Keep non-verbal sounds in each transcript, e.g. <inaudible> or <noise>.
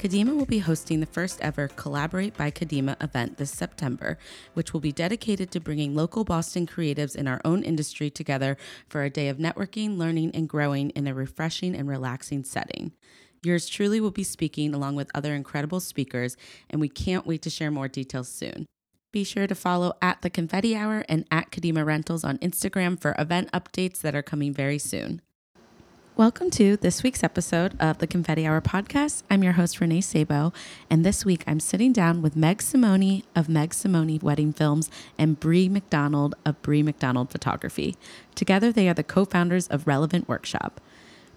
Kadima will be hosting the first ever Collaborate by Kadima event this September, which will be dedicated to bringing local Boston creatives in our own industry together for a day of networking, learning, and growing in a refreshing and relaxing setting. Yours truly will be speaking along with other incredible speakers, and we can't wait to share more details soon. Be sure to follow at the Confetti Hour and at Kadima Rentals on Instagram for event updates that are coming very soon. Welcome to this week's episode of the Confetti Hour podcast. I'm your host, Renee Sabo, and this week I'm sitting down with Meg Simone of Meg Simone Wedding Films and Brea McDonald of Brea McDonald Photography. Together, they are the co founders of Relevant Workshop.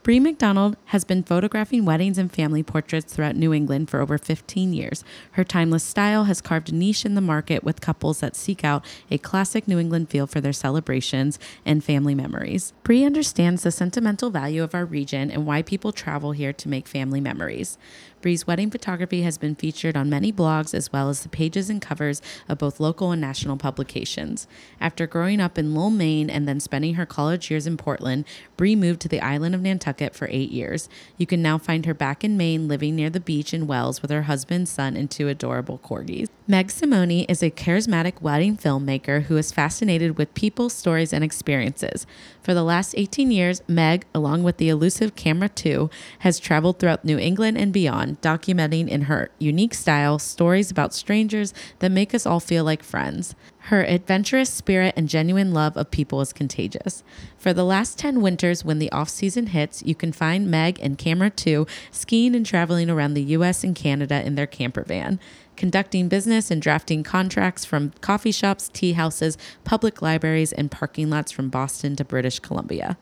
Brea McDonald has been photographing weddings and family portraits throughout New England for over 15 years. Her timeless style has carved a niche in the market with couples that seek out a classic New England feel for their celebrations and family memories. Brea understands the sentimental value of our region and why people travel here to make family memories. Brea's wedding photography has been featured on many blogs as well as the pages and covers of both local and national publications. After growing up in Lovell, Maine, and then spending her college years in Portland, Brea moved to the island of Nantucket for eight years. You can now find her back in Maine, living near the beach in Wells with her husband, son, and two adorable corgis. Meg Simone is a charismatic wedding filmmaker who is fascinated with people, stories, and experiences. For the last 18 years, Meg, along with the elusive Camera 2, has traveled throughout New England and beyond, documenting in her unique style stories about strangers that make us all feel like friends. Her adventurous spirit and genuine love of people is contagious. For the last 10 winters, when the off season hits, you can find Meg and Camera 2 skiing and traveling around the US and Canada in their camper van conducting business and drafting contracts from coffee shops, tea houses, public libraries, and parking lots from Boston to British Columbia.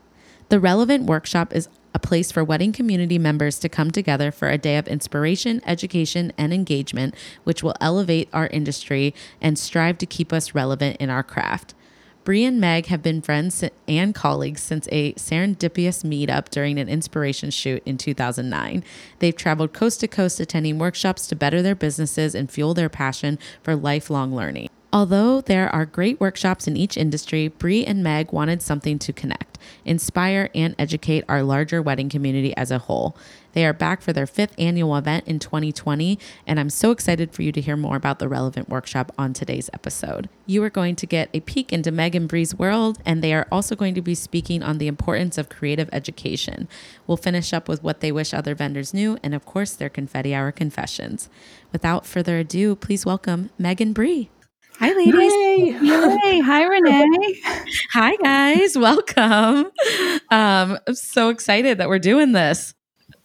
The Relevant Workshop is a place for wedding community members to come together for a day of inspiration, education, and engagement, which will elevate our industry and strive to keep us relevant in our craft. Brea and Meg have been friends and colleagues since a serendipitous meetup during an inspiration shoot in 2009. They've traveled coast to coast attending workshops to better their businesses and fuel their passion for lifelong learning. Although there are great workshops in each industry, Brea and Meg wanted something to connect, inspire, and educate our larger wedding community as a whole. They are back for their fifth annual event in 2020, and I'm so excited for you to hear more about the relevant workshop on today's episode. You are going to get a peek into Meg and Brea's world, and they are also going to be speaking on the importance of creative education. We'll finish up with what they wish other vendors knew, and of course, their confetti hour confessions. Without further ado, please welcome Meg and Brea. Hi, ladies. Yay. <laughs> Yay. Hi, Renee. Hi, guys. Welcome. Um, I'm so excited that we're doing this.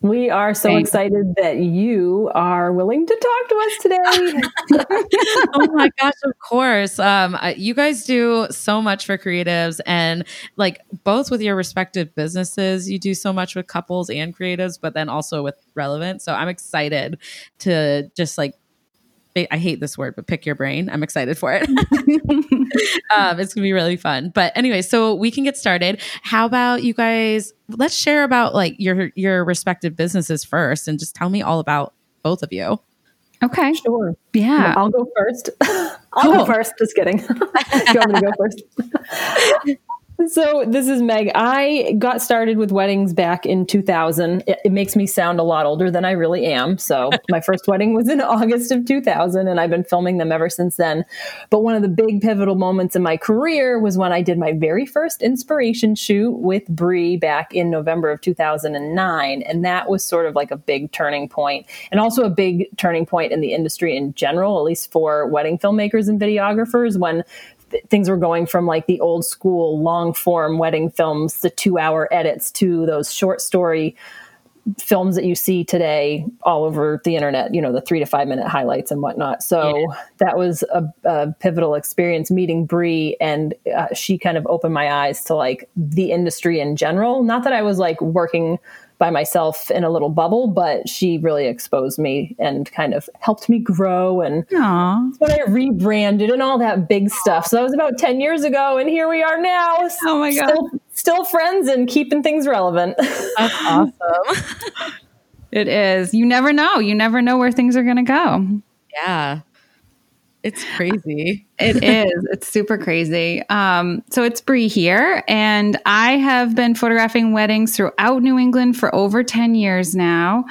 We are so Thanks. excited that you are willing to talk to us today. <laughs> <laughs> oh my gosh, of course. Um, you guys do so much for creatives and like both with your respective businesses, you do so much with couples and creatives, but then also with relevant. So I'm excited to just like I hate this word, but pick your brain. I'm excited for it. <laughs> um, it's gonna be really fun. But anyway, so we can get started. How about you guys? Let's share about like your your respective businesses first, and just tell me all about both of you. Okay, sure. Yeah, I'll go first. <laughs> I'll go first. Just kidding. <laughs> you want me to go first? So this is Meg. I got started with weddings back in 2000. It, it, makes me sound a lot older than I really am. So <laughs> my first wedding was in <laughs> August of 2000 and I've been filming them ever since then. But one of the big pivotal moments in my career was when I did my very first inspiration shoot with Brea back in November of 2009 and that was sort of like a big turning point and also a big turning point in the industry in general, at least for wedding filmmakers and videographers when things were going from like the old school long form wedding films, the two hour edits to those short story films that you see today all over the internet, you know, the three to five minute highlights and whatnot. So yeah. that was a, a, pivotal experience meeting Brea, and uh, she kind of opened my eyes to like the industry in general. Not that I was like working by myself in a little bubble, but she really exposed me and kind of helped me grow. And Aww. when I rebranded and all that big stuff. So that was about 10 years ago, and here we are now. Oh my God. Still, still friends and keeping things relevant. <laughs> That's awesome. <laughs> It is. You never know. You never know where things are going to go. yeah. It's crazy. It is. It's super crazy. Um, so it's Brea here, and I have been photographing weddings throughout New England for over 10 years now.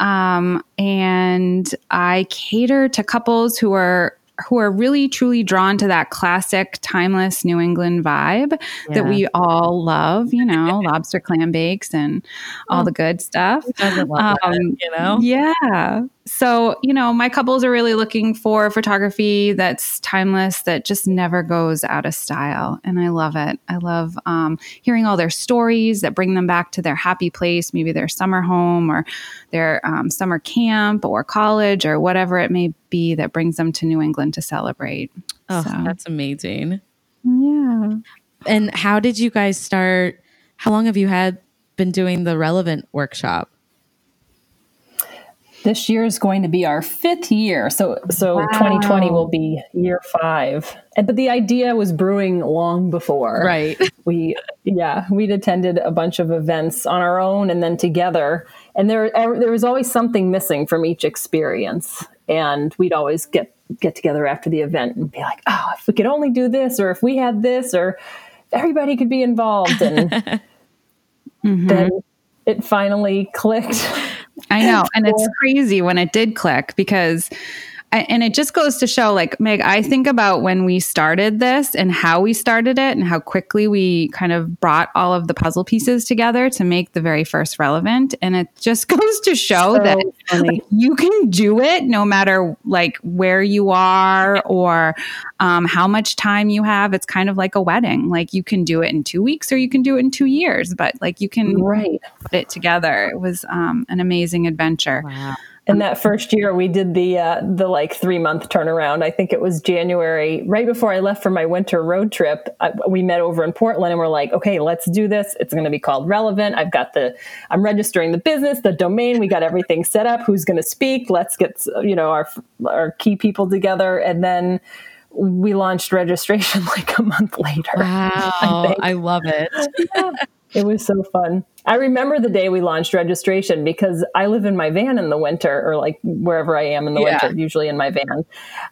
Um, and I cater to couples who are who are really truly drawn to that classic timeless New England vibe that we all love, you know, <laughs> lobster clam bakes and all the good stuff. Love that, Um, you know? Yeah. So, you know, my couples are really looking for photography that's timeless, that just never goes out of style. And I love it. I love um, hearing all their stories that bring them back to their happy place, maybe their summer home or their um, summer camp or college or whatever it may be that brings them to New England to celebrate. Oh, So, that's amazing. yeah. And how did you guys start? How long have you had been doing the relevant workshop? This year is going to be our fifth year. So so 2020 will be year five. And but the idea was brewing long before. Right. <laughs> We yeah, we'd attended a bunch of events on our own and then together. And there er, there was always something missing from each experience. And we'd always get get together after the event and be like, oh, if we could only do this, or if we had this, or everybody could be involved. And <laughs> mm-hmm. then it finally clicked. <laughs> I know. And it's crazy when it did click because, I, and it just goes to show like, Meg, I think about when we started this and how we started it and how quickly we kind of brought all of the puzzle pieces together to make the very first relevant. And it just <laughs> goes to show So that like, you can do it no matter like where you are or um, how much time you have. It's kind of like a wedding. Like you can do it in two weeks or you can do it in two years, but like you can Right. put it together. It was um, an amazing adventure. Wow. In that first year, we did the uh, the like three month turnaround. I think it was January, right before I left for my winter road trip. I, we met over in Portland, and we're like, okay, let's do this. It's going to be called Relevant. I've got the, I'm registering the business, the domain. We got everything set up. Who's going to speak? Let's get you know our our key people together, and then we launched registration <laughs> like a month later. Wow. think. I love it. It was so fun. I remember the day we launched registration because I live in my van in the winter, or like wherever I am in the Yeah. winter, usually in my van.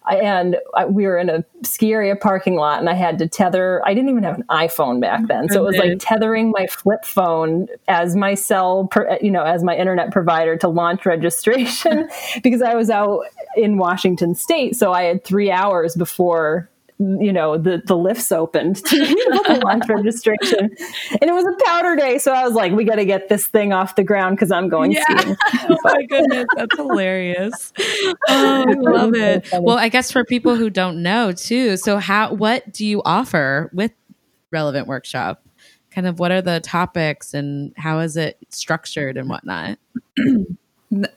I, and I, we were in a ski area parking lot, and I had to tether. I didn't even have an iPhone back oh, then, so it was like tethering my flip phone as my cell, per, you know, as my internet provider to launch registration <laughs> because I was out in Washington State, so I had three hours before you know the the lifts opened to <laughs> to launch registration and it was a powder day so i was like we got to get this thing off the ground because i'm going skiing <laughs> oh my goodness, that's hilarious. <laughs> Oh, I love it. Well, I guess for people who don't know too, so how what do you offer with Relevant Workshop? Kind of what are the topics and how is it structured and whatnot? <clears throat>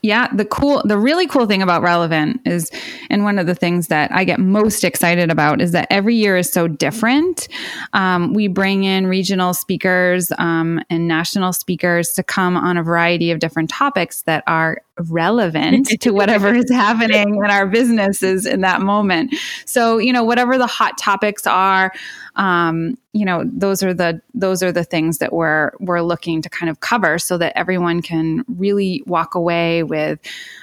yeah the cool the really cool thing about relevant is and one of the things that i get most excited about is that every year is so different. Um, we bring in regional speakers um, and national speakers to come on a variety of different topics that are relevant to whatever is <laughs> happening in our businesses in that moment so you know whatever the hot topics are um, you know those are the those are the things that we're we're looking to kind of cover so that everyone can really walk away with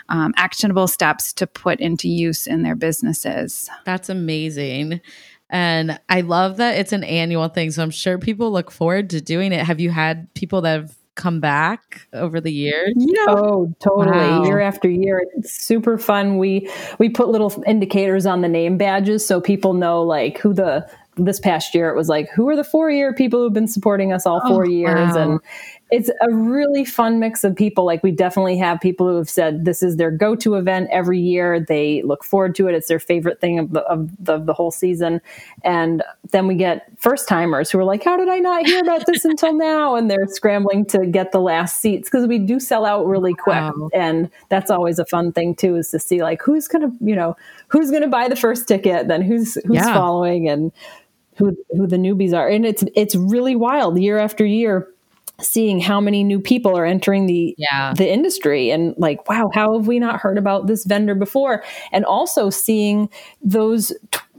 um, actionable steps to put into use in their businesses That's amazing. And I love that it's an annual thing. So I'm sure people look forward to doing it. Have you had people that have come back over the years? Yeah. oh totally Wow. year after year it's super fun we we put little indicators on the name badges so people know like who the this past year it was like who are the four year people who've been supporting us all four Oh, years wow. and it's a really fun mix of people. Like we definitely have people who have said this is their go-to event every year. They look forward to it. It's their favorite thing of the, of the, of the whole season. And then we get first timers who are like how did i not hear about this until now? And they're scrambling to get the last seats because we do sell out really quick. Wow. and that's always a fun thing too is to see like who's gonna you know who's gonna buy the first ticket then who's who's Yeah. following and who who the newbies are. And it's it's really wild year after year seeing how many new people are entering the yeah. the industry and like wow how have we not heard about this vendor before? And also seeing those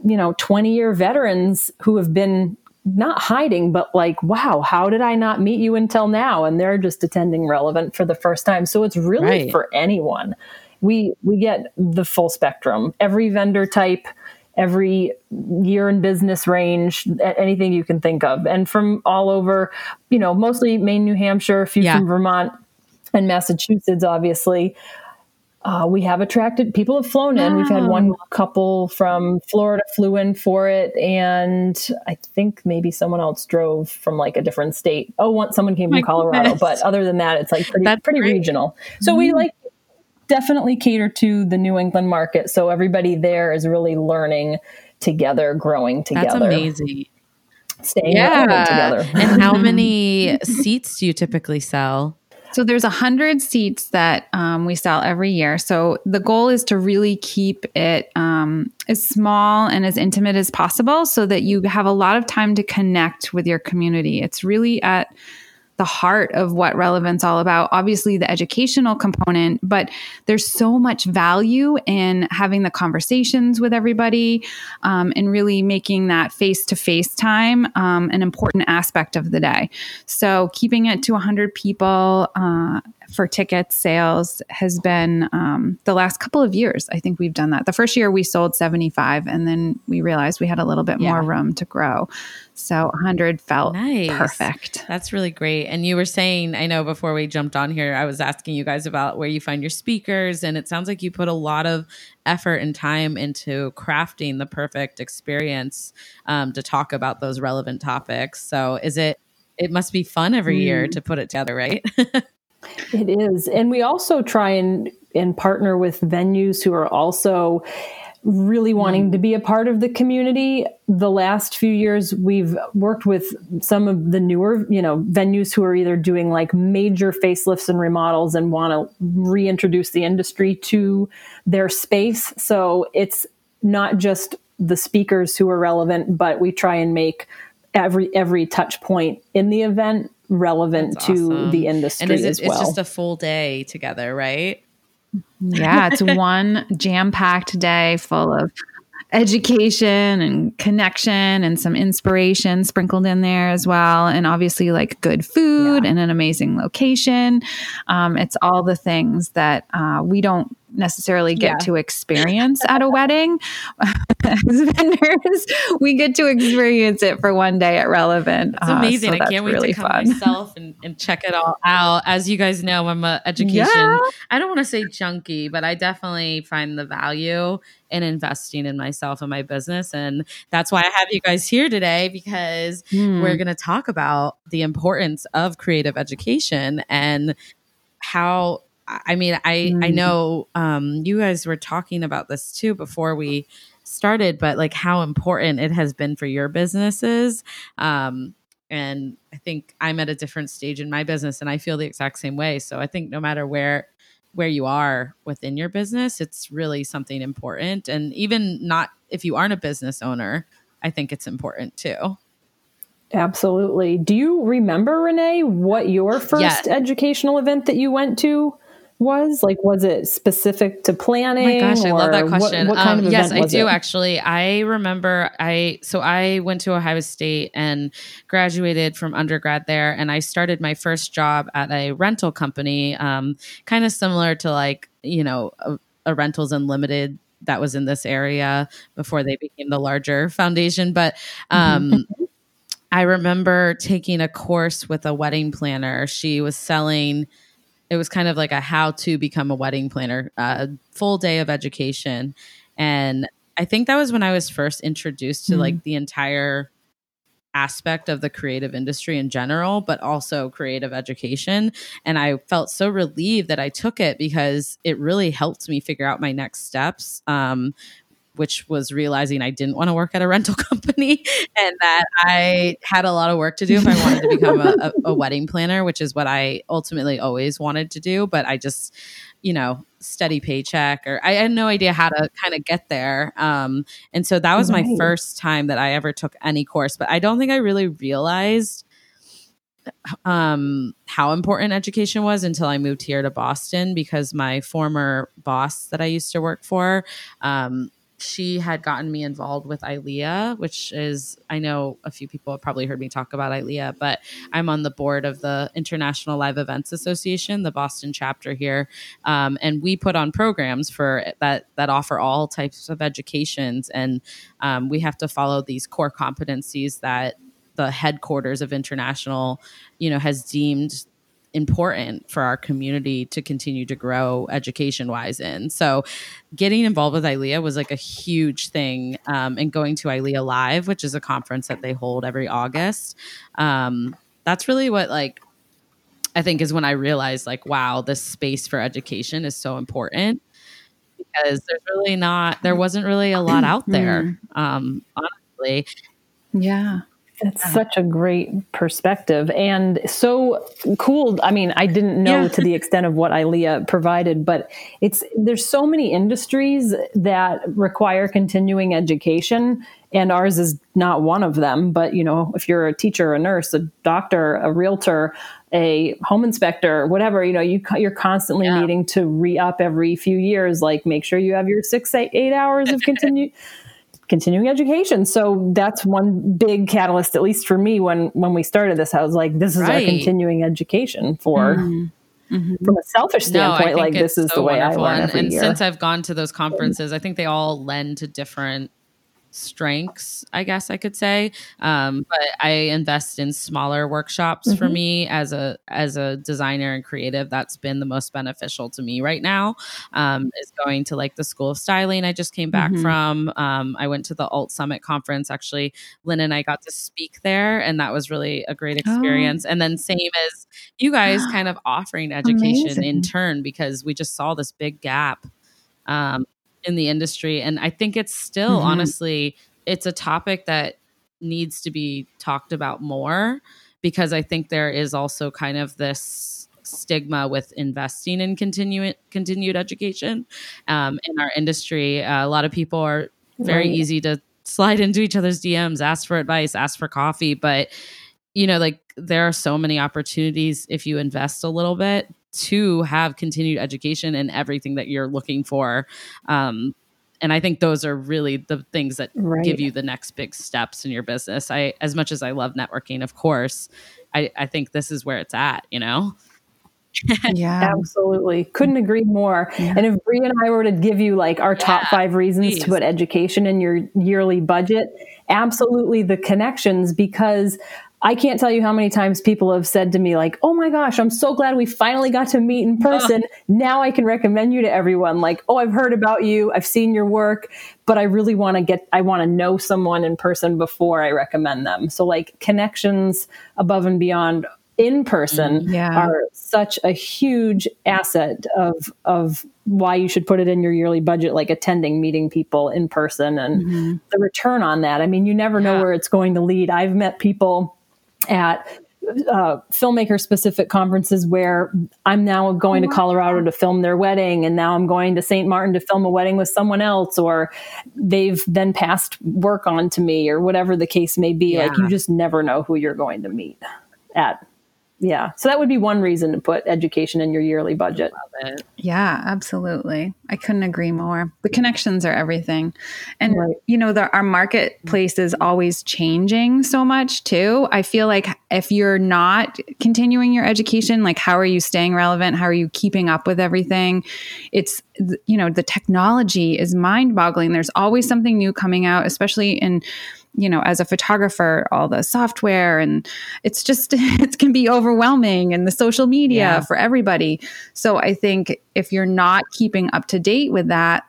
you know 20 year veterans who have been not hiding but like wow how did i not meet you until now? And they're just attending relevant for the first time. So it's really Right. for anyone. We we get the full spectrum. Every vendor type every year in business range anything you can think of. And from all over you know mostly maine new hampshire a few Yeah. from vermont and massachusetts obviously. Uh, we have attracted people have flown in. We've had one couple from florida flew in for it and i think maybe someone else drove from like a different state. Oh one someone came from My colorado goodness. but other than that it's like pretty, That's pretty great. regional. So we like definitely cater to the New England market. So everybody there is really learning together, growing together. That's together, amazing. staying Yeah. together. and how <laughs> many seats do you typically sell? So there's a hundred seats that um, we sell every year. So the goal is to really keep it um, as small and as intimate as possible, so that you have a lot of time to connect with your community. It's really at the heart of what relevance all about obviously the educational component but there's so much value in having the conversations with everybody um, and really making that face-to-face time um, an important aspect of the day. So keeping it to 100 people uh, for ticket sales has been um, the last couple of years i think we've done that the first year we sold 75 and then we realized we had a little bit more room to grow so 100 felt Nice. perfect That's really great. And you were saying, I know before we jumped on here, I was asking you guys about where you find your speakers, and it sounds like you put a lot of effort and time into crafting the perfect experience um, to talk about those relevant topics. So, is it? It must be fun every year to put it together, right? <laughs> It is. And we also try and, and partner with venues who are also really hmm. wanting to be a part of the community. The last few years, we've worked with some of the newer, you know, venues who are either doing like major facelifts and remodels and want to reintroduce the industry to their space. So it's not just the speakers who are relevant, but we try and make every every touch point in the event relevant That's to awesome. the industry and is it, as well. it's just a full day together, right? Yeah, it's <laughs> one jam packed day full of education and connection and some inspiration sprinkled in there as well. And obviously, like good food and an amazing location. Um, it's all the things that uh, we don't necessarily get Yeah. to experience at a wedding. <laughs> As vendors, we get to experience it for one day at Relevant. It's Uh, amazing. so I can't wait really to come fun. myself and, and check it all out. As you guys know, I'm a education. Yeah. I don't want to say junkie, but I definitely find the value in investing in myself and my business, and that's why I have you guys here today because Hmm. we're going to talk about the importance of creative education and how. I mean, I I Mm. know um, you guys were talking about this too before we started, but like how important it has been for your businesses. Um, and I think I'm at a different stage in my business, and I feel the exact same way. So I think no matter where where you are within your business, it's really something important. And even not if you aren't a business owner, I think it's important too. Absolutely. Do you remember, Renee, what your first Yeah. educational event that you went to was? Like, was it specific to Oh planning? my gosh, I love that or what- question. What, kind Um, of yes, I do it? actually. I remember I so I went to Ohio State and graduated from undergrad there, and I started my first job at a rental company, um, kind of similar to like you know a, a Rentals Unlimited that was in this area before they became the larger foundation, but. Um, <laughs> I remember taking a course with a wedding planner. She was selling it was kind of like a how to become a wedding planner, a full day of education. And I think that was when I was first introduced to like the entire aspect of the creative industry in general, but also creative education. And I felt so relieved that I took it because it really helped me figure out my next steps. Um, which was realizing I didn't want to work at a rental <laughs> company and that I had a lot of work to do if I wanted to become a, a, a wedding planner, which is what I ultimately always wanted to do. But I just, you know, steady paycheck or I had no idea how to kind of get there. Um, and so that was my Right. first time that I ever took any course, but I don't think I really realized um, how important education was until I moved here to Boston because my former boss that I used to work for, um, she had gotten me involved with ILEA, which is, I know a few people have probably heard me talk about ILEA, but I'm on the board of the International Live Events Association, the Boston chapter here. Um, and we put on programs for that, that offer all types of educations. And um, we have to follow these core competencies that the headquarters of international, you know, has deemed important for our community to continue to grow education wise in. So getting involved with ILEA was like a huge thing. Um, and going to ILEA Live, which is a conference that they hold every August. Um, that's really what like I think is when I realized like, wow, this space for education is so important because there's really not there wasn't really a lot out there. Um, honestly. Yeah. It's uh-huh. such a great perspective and so cool. I mean, I didn't know yeah. to the extent of what ILEA provided, but it's there's so many industries that require continuing education and ours is not one of them, but you know, if you're a teacher, a nurse, a doctor, a realtor, a home inspector, whatever, you know, you you're constantly yeah. needing to re-up every few years like make sure you have your 6 8, eight hours of continue <laughs> continuing education. So that's one big catalyst, at least for me, when when we started this. I was like, this is right. our continuing education for. Mm-hmm. Mm-hmm. From a selfish standpoint, no, like this is so the way. I learn and, year. since I've gone to those conferences, I think they all lend to different strengths, I guess I could say. Um, but I invest in smaller workshops mm-hmm. for me as a as a designer and creative. That's been the most beneficial to me right now. Um, is going to like the School of Styling. I just came back mm-hmm. from. Um, I went to the Alt Summit conference. Actually, Lynn and I got to speak there, and that was really a great oh. experience. Oh. And then same as you guys, <gasps> kind of offering education Amazing. in turn because we just saw this big gap um, in the industry and i think it's still mm-hmm. honestly it's a topic that needs to be talked about more because i think there is also kind of this stigma with investing in continuing continued education um, in our industry uh, a lot of people are very right. easy to slide into each other's dms ask for advice ask for coffee but you know like there are so many opportunities if you invest a little bit to have continued education and everything that you're looking for. Um, and I think those are really the things that right. give you the next big steps in your business. I, as much as I love networking, of course, I, I think this is where it's at, you know? <laughs> yeah, absolutely. Couldn't agree more. Yeah. And if Brea and I were to give you like our yeah, top five reasons please. to put education in your yearly budget, absolutely the connections because I can't tell you how many times people have said to me, like, oh my gosh, I'm so glad we finally got to meet in person. Now I can recommend you to everyone. Like, oh, I've heard about you, I've seen your work, but I really want to get, I want to know someone in person before I recommend them. So, like, connections above and beyond in person mm, yeah. are such a huge asset of of why you should put it in your yearly budget like attending meeting people in person and mm-hmm. the return on that i mean you never know yeah. where it's going to lead i've met people at uh, filmmaker specific conferences where I'm now going to Colorado to film their wedding, and now I'm going to St. Martin to film a wedding with someone else, or they've then passed work on to me, or whatever the case may be. Yeah. Like you just never know who you're going to meet at yeah. So that would be one reason to put education in your yearly budget. Yeah absolutely. I couldn't agree more. The connections are everything. And right. you know the, our marketplace is always changing so much too. I feel like if you're not continuing your education like how are you staying relevant? How are you keeping up with everything? It's you know the technology is mind boggling there's always something new coming out especially in you know, as a photographer, all the software and it's just, <laughs> it can be overwhelming and the social media yeah. for everybody. So I think if you're not keeping up to date with that,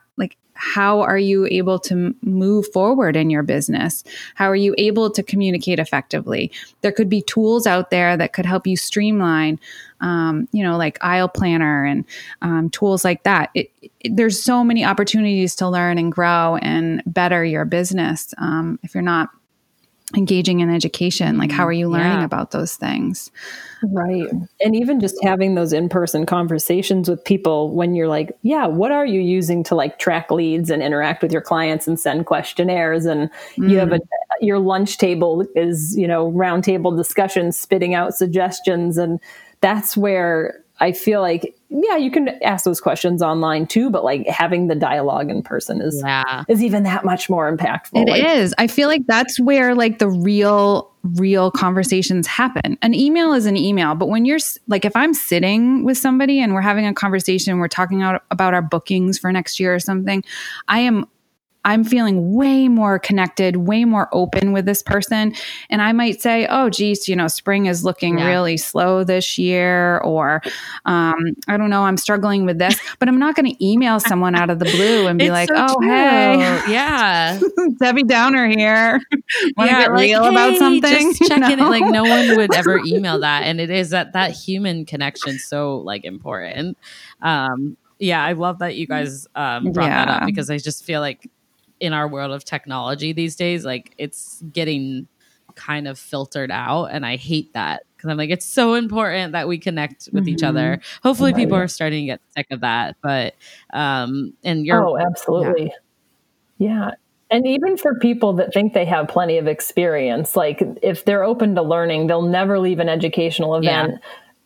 how are you able to move forward in your business? How are you able to communicate effectively? There could be tools out there that could help you streamline um, you know, like aisle planner and um, tools like that. It, it, there's so many opportunities to learn and grow and better your business um, if you're not engaging in education like how mm-hmm. are you learning Yeah. about those things Right. And even just having those in person conversations with people when you're like, yeah, what are you using to like track leads and interact with your clients and send questionnaires? And you have a, mm. your lunch table is, you know, roundtable discussions, spitting out suggestions. And that's where I feel like, yeah, you can ask those questions online too, but like having the dialogue in person is, Yeah. is even that much more impactful. It is. Like, I feel like that's where like the real real conversations happen. An email is an email, but when you're like if I'm sitting with somebody and we're having a conversation, we're talking out about our bookings for next year or something, I am I'm feeling way more connected, way more open with this person. And I might say, oh, geez, you know, spring is looking Yeah. really slow this year, or um, I don't know, I'm struggling with this. But I'm not going to email someone out of the blue and be It's like, so oh, true. hey, <laughs> Yeah. Debbie Downer here. <laughs> Want to Yeah, get like, real about something? Just <laughs> checking You know? Like no one would ever email that, and it is that that human connection so like important. Um, yeah, I love that you guys um, brought that up because I just feel like in our world of technology these days, like it's getting kind of filtered out, and I hate that because I'm like it's so important that we connect with each other. Hopefully, people are starting to get sick of that, but um, and you're oh, absolutely. Yeah. And even for people that think they have plenty of experience, like if they're open to learning, they'll never leave an educational event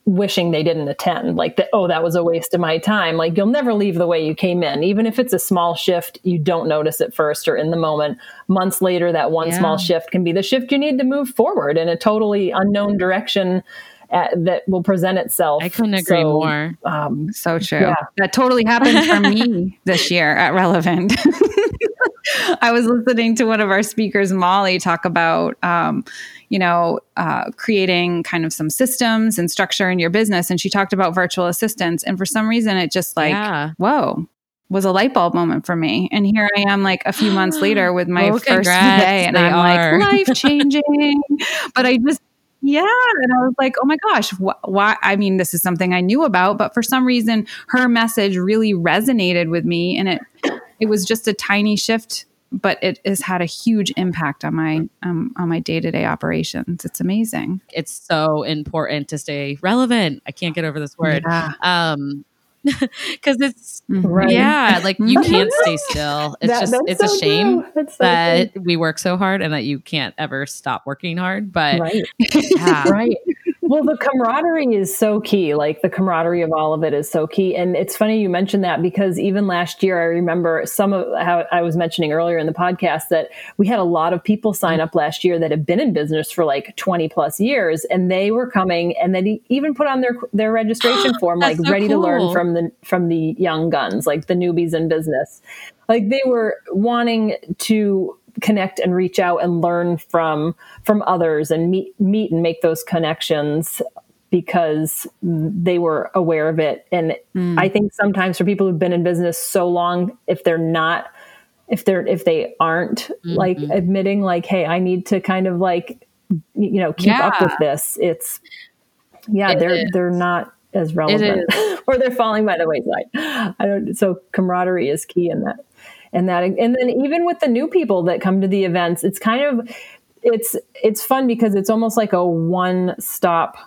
wishing they didn't attend. Like, that, oh, that was a waste of my time. Like, you'll never leave the way you came in. Even if it's a small shift, you don't notice it first or in the moment. Months later, that one Yeah. small shift can be the shift you need to move forward in a totally unknown direction uh, that will present itself. I couldn't agree So, more. Um, So true. Yeah. That totally happened for me <laughs> this year at Relevant. <laughs> I was listening to one of our speakers, Molly, talk about, um, you know, uh, creating kind of some systems and structure in your business. And she talked about virtual assistants. And for some reason, it just like, Yeah. whoa, was a light bulb moment for me. And here I am, like a few months <gasps> later, with my Oh, first congrats. day, and I'm are. like life <laughs> changing. but I just yeah. And I was like, oh my gosh, wh- why? I mean, this is something I knew about, but for some reason, her message really resonated with me. And it, it was just a tiny shift, but it has had a huge impact on my, um, on my day to day operations. It's amazing. it's so important to stay relevant. I can't get over this word. Yeah. Um <laughs> because it's Right. yeah, like you can't stay still. It's That- just that's it's a shame so that we work so hard and that you can't ever stop working hard. But right. yeah. <laughs> right. Well, the camaraderie is so key. Like the camaraderie of all of it is so key. And it's funny you mentioned that because even last year, I remember some of how I was mentioning earlier in the podcast that we had a lot of people sign up last year that have been in business for like 20 plus years and they were coming and they even put on their their registration <gasps> form like so ready to learn from the from the young guns, like the newbies in business. Like they were wanting to connect and reach out and learn from from others and meet meet and make those connections because they were aware of it. And hmm. i think sometimes for people who've been in business so long if they're not if they're if they aren't like mm-hmm. admitting like hey i need to kind of like you know keep up with this it's yeah It they're is. they're not as relevant <laughs> or they're falling by the wayside. I don't so camaraderie is key in that and that and then even with the new people that come to the events it's kind of it's it's fun because it's almost like a one stop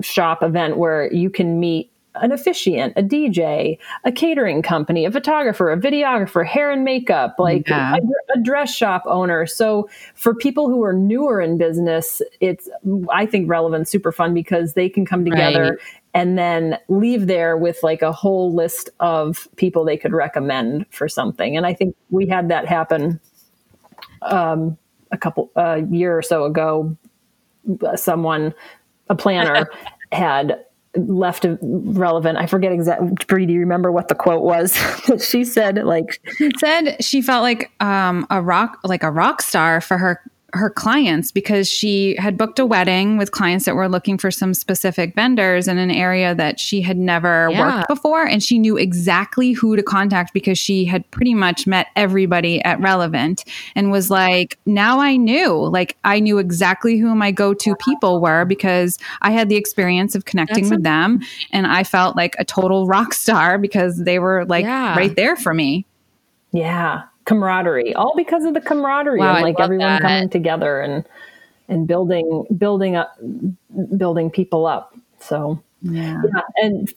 shop event where you can meet an officiant, a DJ, a catering company, a photographer, a videographer, hair and makeup, like Yeah. a, a dress shop owner. So for people who are newer in business, it's I think relevant, super fun because they can come together Right. and then leave there with like a whole list of people they could recommend for something. And I think we had that happen um, a couple a year or so ago. Someone, a planner, <laughs> had left relevant. I forget exactly. Brea, do you remember what the quote was? <laughs> she said like said she felt like um, a rock like a rock star for her her clients because she had booked a wedding with clients that were looking for some specific vendors in an area that she had never Yeah. worked before and she knew exactly who to contact because she had pretty much met everybody at relevant and was like now i knew like i knew exactly who my go-to people were because i had the experience of connecting That's with them and i felt like a total rock star because they were like Yeah. right there for me yeah camaraderie, all because of the camaraderie Wow, and like everyone that. coming together and and building building up building people up so yeah. yeah and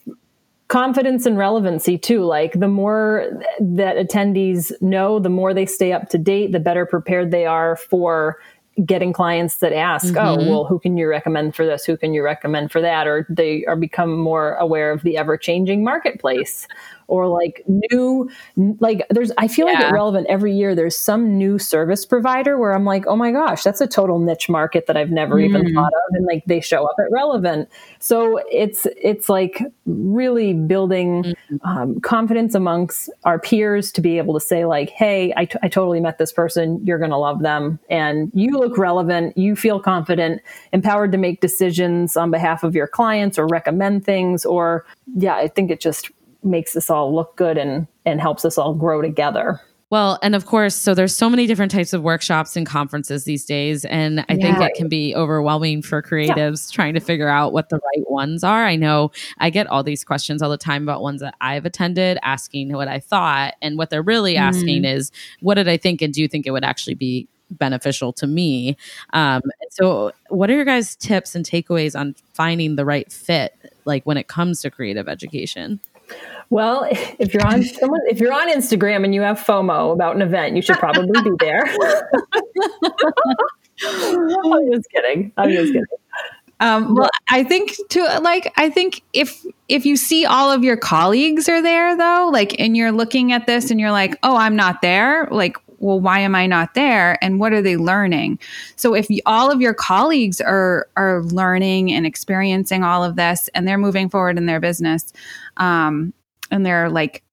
confidence and relevancy too like the more that attendees know the more they stay up to date the better prepared they are for getting clients that ask, oh, mm-hmm. oh, well, who can you recommend for this? Who can you recommend for that? Or they are become more aware of the ever changing marketplace or like new like there's i feel yeah. like it relevant every year there's some new service provider where i'm like oh my gosh that's a total niche market that i've never mm. even thought of and like they show up at relevant so it's it's like really building mm. um, confidence amongst our peers to be able to say like hey I, t- I totally met this person you're going to love them and you look relevant you feel confident empowered to make decisions on behalf of your clients or recommend things or yeah i think it just makes us all look good and and helps us all grow together. Well, and of course, so there's so many different types of workshops and conferences these days. And I yeah. think it can be overwhelming for creatives yeah. trying to figure out what the right ones are. I know I get all these questions all the time about ones that I've attended, asking what I thought. And what they're really mm. asking is, what did I think? And do you think it would actually be beneficial to me? Um, so, what are your guys' tips and takeaways on finding the right fit, like when it comes to creative education? Well, <laughs> if you're on someone, if you're on Instagram and you have FOMO about an event, you should probably be there. <laughs> I'm just kidding. I'm just kidding. Um, well, I think to like, I think if if you see all of your colleagues are there though, like, and you're looking at this and you're like, oh, I'm not there. Like, well, why am I not there? And what are they learning? So if all of your colleagues are are learning and experiencing all of this, and they're moving forward in their business, um, and they're like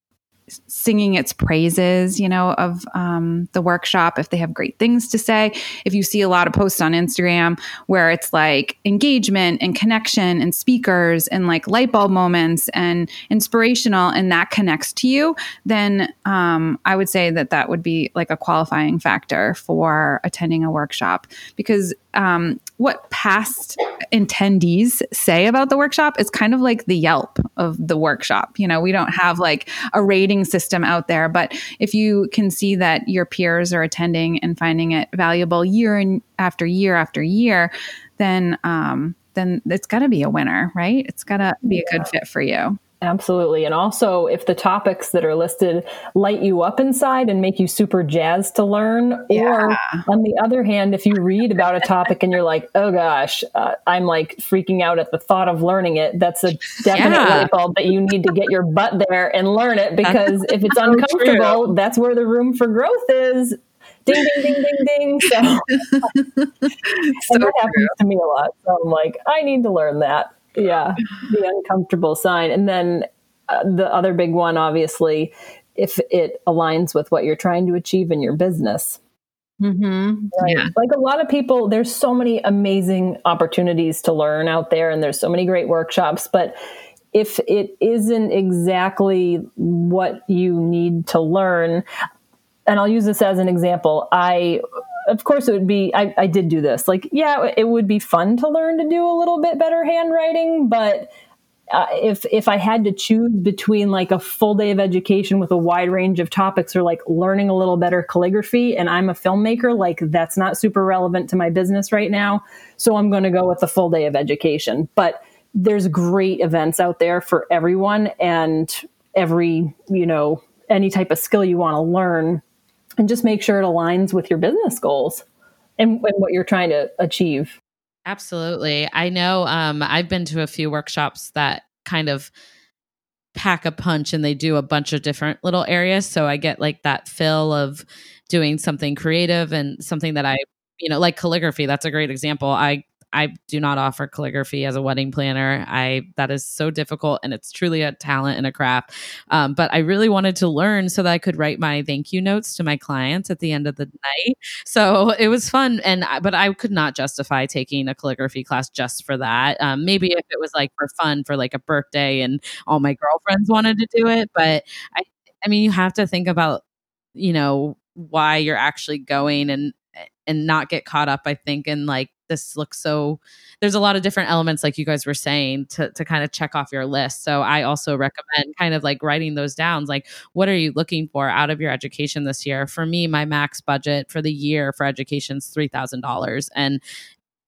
singing its praises, you know, of um, the workshop if they have great things to say. If you see a lot of posts on Instagram where it's like engagement and connection and speakers and like light bulb moments and inspirational and that connects to you, then um, I would say that that would be like a qualifying factor for attending a workshop because um, what past attendees say about the workshop is kind of like the Yelp of the workshop. You know, we don't have like a rating system out there, but if you can see that your peers are attending and finding it valuable year and after year after year, then um, then it's got to be a winner, right? It's got to be a good fit for you. Absolutely. And also, if the topics that are listed light you up inside and make you super jazzed to learn, yeah. or on the other hand, if you read about a topic and you're like, <laughs> oh gosh, uh, I'm like freaking out at the thought of learning it, that's a definite yeah. light bulb that you need to get your butt there and learn it because if it's uncomfortable, that's where the room for growth is. Ding, ding, ding, ding, ding. So, <laughs> so that happens to me a lot. So I'm like, I need to learn that yeah, the uncomfortable sign. And then uh, the other big one, obviously, if it aligns with what you're trying to achieve in your business. Mm-hmm. Right? Yeah. Like a lot of people, there's so many amazing opportunities to learn out there, and there's so many great workshops. But if it isn't exactly what you need to learn, and I'll use this as an example, I of course it would be I, I did do this. Like yeah it would be fun to learn to do a little bit better handwriting but uh, if if I had to choose between like a full day of education with a wide range of topics or like learning a little better calligraphy and I'm a filmmaker like that's not super relevant to my business right now. So I'm going to go with the full day of education. But there's great events out there for everyone and every you know any type of skill you want to learn and just make sure it aligns with your business goals and, and what you're trying to achieve. Absolutely. I know um, I've been to a few workshops that kind of pack a punch and they do a bunch of different little areas. So I get like that fill of doing something creative and something that I, you know, like calligraphy. That's a great example. I I do not offer calligraphy as a wedding planner. I that is so difficult, and it's truly a talent and a craft. Um, but I really wanted to learn so that I could write my thank you notes to my clients at the end of the night. So it was fun, and but I could not justify taking a calligraphy class just for that. Um, maybe if it was like for fun for like a birthday and all my girlfriends wanted to do it, but I, I mean, you have to think about you know why you're actually going and and not get caught up i think in like this looks so there's a lot of different elements like you guys were saying to to kind of check off your list so i also recommend kind of like writing those down like what are you looking for out of your education this year for me my max budget for the year for education is $3000 and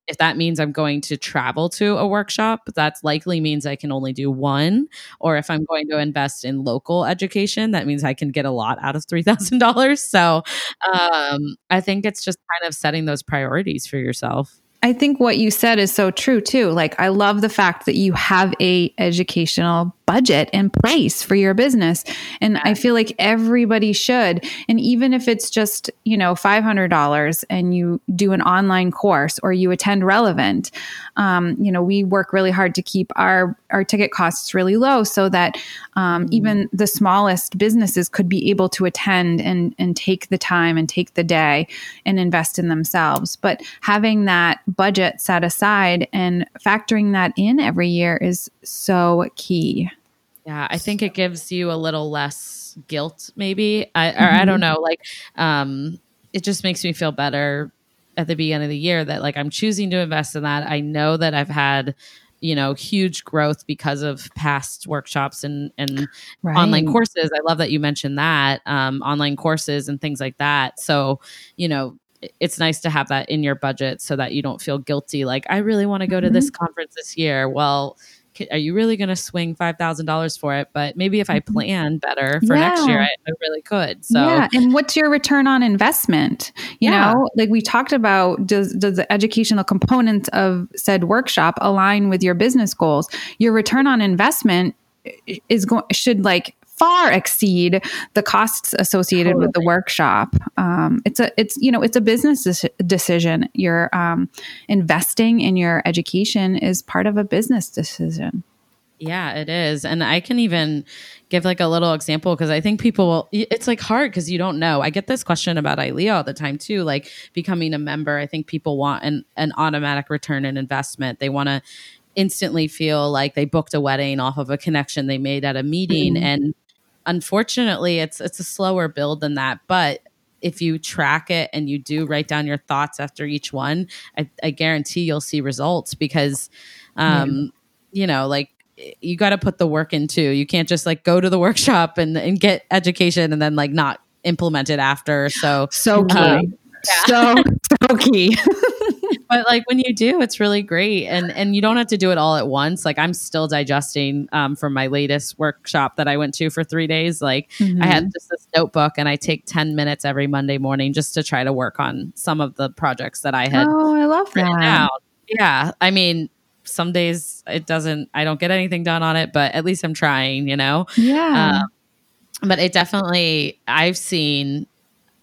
if that means I'm going to travel to a workshop, that likely means I can only do one. Or if I'm going to invest in local education, that means I can get a lot out of $3,000. So um, I think it's just kind of setting those priorities for yourself. I think what you said is so true too. Like I love the fact that you have a educational budget in place for your business. And I feel like everybody should. And even if it's just, you know, $500 and you do an online course or you attend relevant, um, you know, we work really hard to keep our, our ticket costs really low so that um, mm. even the smallest businesses could be able to attend and, and take the time and take the day and invest in themselves. But having that budget set aside and factoring that in every year is so key. Yeah, I think it gives you a little less guilt, maybe. I or. I don't mm-hmm. know. Like, um, it just makes me feel better at the beginning of the year that like I'm choosing to invest in that. I know that I've had you know huge growth because of past workshops and and right. online courses i love that you mentioned that um, online courses and things like that so you know it's nice to have that in your budget so that you don't feel guilty like i really want to go to mm-hmm. this conference this year well are you really going to swing $5,000 for it? But maybe if I mm-hmm. plan better for yeah. next year, I, I, really could. So, yeah. And what's your return on investment? You yeah. know, like we talked about, does, does the educational components of said workshop align with your business goals? Your return on investment is going, should like far exceed the costs associated totally. with the workshop. Um, it's a it's you know it's a business decision. You're um, investing in your education is part of a business decision. Yeah, it is. And I can even give like a little example because I think people will, it's like hard because you don't know. I get this question about ILEA all the time too, like becoming a member. I think people want an, an automatic return on investment. They want to instantly feel like they booked a wedding off of a connection they made at a meeting. Mm-hmm. And unfortunately it's it's a slower build than that but if you track it and you do write down your thoughts after each one i, I guarantee you'll see results because um mm. you know like you got to put the work into you can't just like go to the <laughs> workshop and, and get education and then like not implement it after so so key um, yeah. so so key <laughs> but like when you do, it's really great, and and you don't have to do it all at once. Like I'm still digesting um, from my latest workshop that I went to for three days. Like mm-hmm. I had just this notebook, and I take ten minutes every Monday morning just to try to work on some of the projects that I had. Oh, I love that. Yeah, I mean, some days it doesn't. I don't get anything done on it, but at least I'm trying. You know. Yeah. Um, but it definitely, I've seen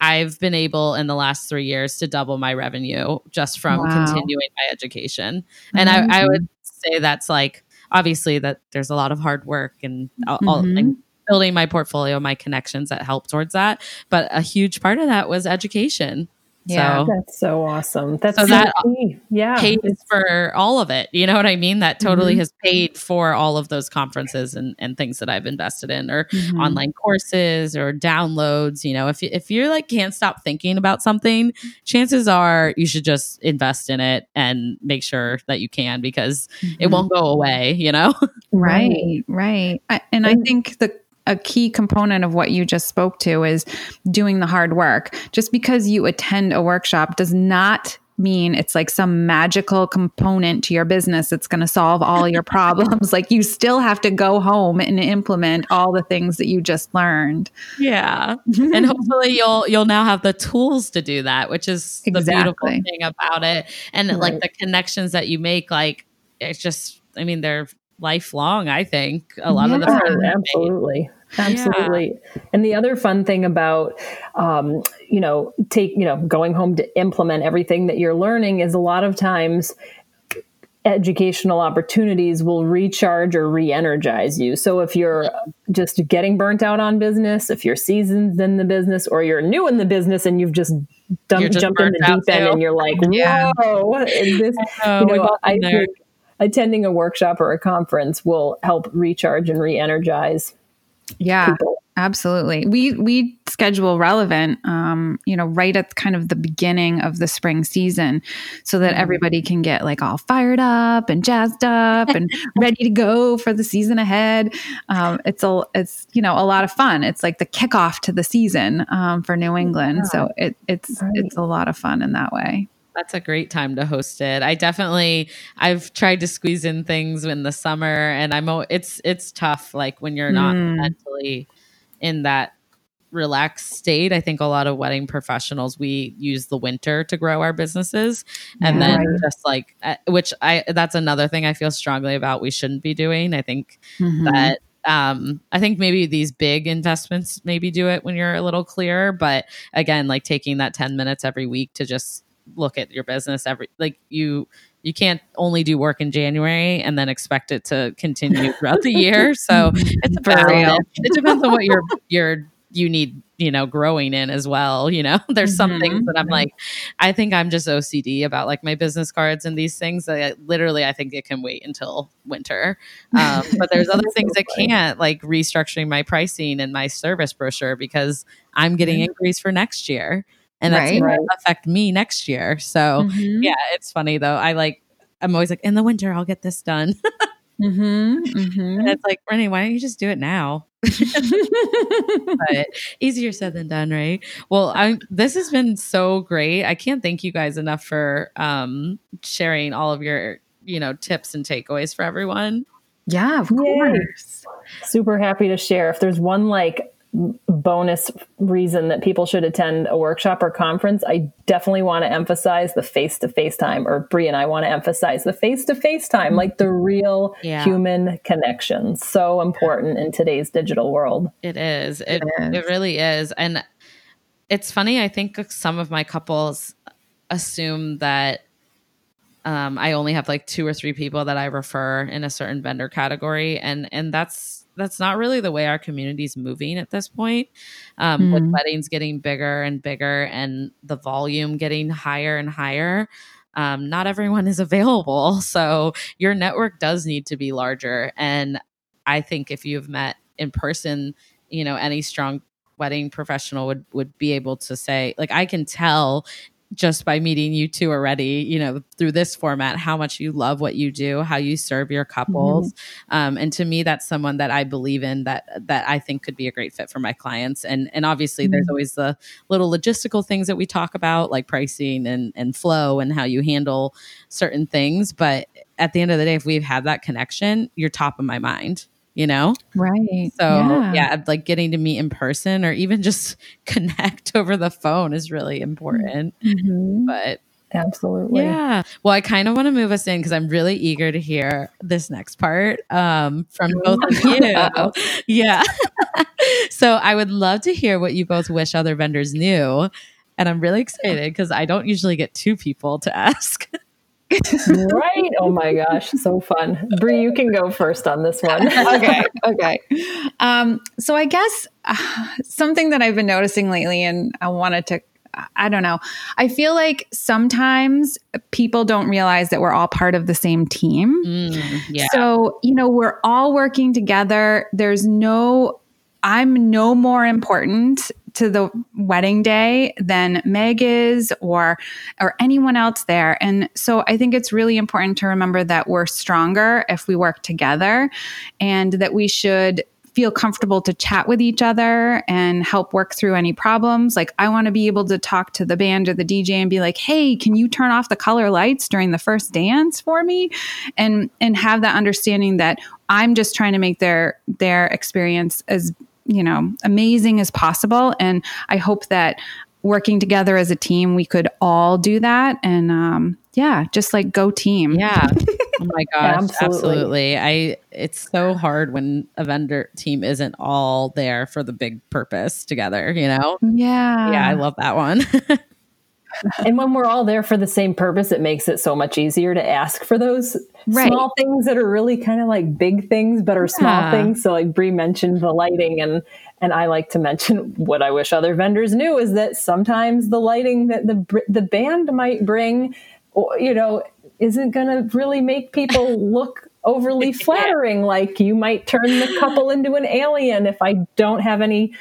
I've been able in the last three years to double my revenue just from wow. continuing my education. And mm-hmm. I, I, would say that's like obviously that there's a lot of hard work and, mm-hmm. all, and building my portfolio, my connections that help towards that. But a huge part of that was education. Yeah, so, that's so awesome. That's so, so that yeah pays for all of it. You know what I mean? That totally mm-hmm. has paid for all of those conferences and, and things that I've invested in, or mm-hmm. online courses, or downloads. You know, if if you're like can't stop thinking about something, chances are you should just invest in it and make sure that you can because mm-hmm. it won't go away. You know, <laughs> right, right. I, and I think the a key component of what you just spoke to is doing the hard work. Just because you attend a workshop does not mean it's like some magical component to your business that's going to solve all your <laughs> problems. like you still have to go home and implement all the things that you just learned. Yeah. <laughs> and hopefully you'll you'll now have the tools to do that, which is exactly. the beautiful thing about it. And right. like the connections that you make like it's just I mean they're lifelong, I think. A lot yeah, of the time. absolutely. Absolutely. Yeah. And the other fun thing about, um, you know, take, you know, going home to implement everything that you're learning is a lot of times educational opportunities will recharge or re-energize you. So if you're just getting burnt out on business, if you're seasoned in the business, or you're new in the business and you've just dumped, just jumped in the deep end too. and you're like, yeah. whoa, this, you know, I attending a workshop or a conference will help recharge and re-energize yeah people. absolutely we we schedule relevant um you know right at kind of the beginning of the spring season so that mm-hmm. everybody can get like all fired up and jazzed up and <laughs> ready to go for the season ahead um it's a it's you know a lot of fun it's like the kickoff to the season um, for new england yeah. so it, it's right. it's a lot of fun in that way That's a great time to host it. I definitely I've tried to squeeze in things in the summer and I'm it's it's tough like when you're not mm. mentally in that relaxed state. I think a lot of wedding professionals we use the winter to grow our businesses and yeah, then just like uh, which I that's another thing I feel strongly about we shouldn't be doing. I think mm-hmm. that um i think maybe these big investments maybe do it when you're a little clearer but again like taking that 10 minutes every week to just look at your business every like you you can't only do work in January and then expect it to continue throughout the year. <laughs> So it's a balance. It depends on what your your you need you know growing in as well you know <laughs> there's mm-hmm. some things that i'm like i think i'm just ocd about like my business cards and these things that I, literally i think it can wait until winter um, <laughs> but there's other things that can't like restructuring my pricing and my service brochure because i'm getting mm-hmm. increase for next year and that's right, going to affect me next year so mm-hmm. yeah it's funny though i like i'm always like in the winter i'll get this done Mm-hmm, <laughs> mm-hmm. And it's like, Renee, why don't you just do it now? <laughs> but easier said than done, right? Well, I this has been so great. I can't thank you guys enough for um, sharing all of your, you know, tips and takeaways for everyone. Yeah, of course. Super happy to share. If there's one like bonus reason that people should attend a workshop or conference, I definitely want to emphasize the face to face time, or Brea and I want to emphasize the face to face time, like the real yeah. human connection. So important in today's digital world. It is. It, it is. It really is. And it's funny, I think some of my couples assume that um, I only have like two or three people that I refer in a certain vendor category, and and that's that's not really the way our community is moving at this point. Um, mm. With hmm. weddings getting bigger and bigger and the volume getting higher and higher, um, not everyone is <laughs> available. So your network does need to be larger. And I think if you've met in person, you know, any strong wedding professional would would be able to say like i can tell just by meeting you two already, you know, through this format, how much you love what you do, how you serve your couples. Mm-hmm. Um, and to me, that's someone that I believe in that that I think could be a great fit for my clients. And and obviously mm-hmm. there's always the little logistical things that we talk about, like pricing and and flow and how you handle certain things. But at the end of the day, if we've had that connection, you're top of my mind you know? Right. So, yeah. yeah. like getting to meet in person or even just <laughs> connect over the phone is really important. Mm-hmm. But Absolutely. Yeah. Well, I kind of want to move us in because I'm really eager to hear this next part um, from both of you. yeah. <laughs> so I would love to hear what you both wish other vendors knew. And I'm really excited because I don't usually get two people to <laughs> ask right? Oh my gosh, so fun. Brea, you can go first on this one. <laughs> okay, <laughs> okay. Um, so I guess uh, something that I've been noticing lately, and I wanted to. I don't know. I feel like sometimes people don't realize that we're all part of the same team. Mm, yeah. So, you know, we're all working together. There's no I'm no more important to the wedding day than Meg is or or anyone else there. And so I think it's really important to remember that we're stronger if we work together and that we should feel comfortable to chat with each other and help work through any problems. Like I want to be able to talk to the band or the DJ and be like, "Hey, can you turn off the color lights during the first dance for me?" and and have that understanding that I'm just trying to make their their experience as you know, amazing as possible. And I hope that working together as a team, we could all do that. And um, yeah, just like go team. Yeah. <laughs> Oh my gosh, yeah, absolutely. absolutely. I it's so hard when a vendor team isn't all there for the big purpose together, you know? Yeah. Yeah, I love that one. <laughs> and when we're all there for the same purpose, it makes it so much easier to ask for those right. small things that are really kind of like big things, but are yeah. small things. So, like Brea mentioned the lighting, and and I like to mention <laughs> what I wish other vendors knew is that sometimes the lighting that the the band might bring, you know, isn't going to really make people <laughs> look overly flattering. Like you might turn the couple into an alien if I don't have any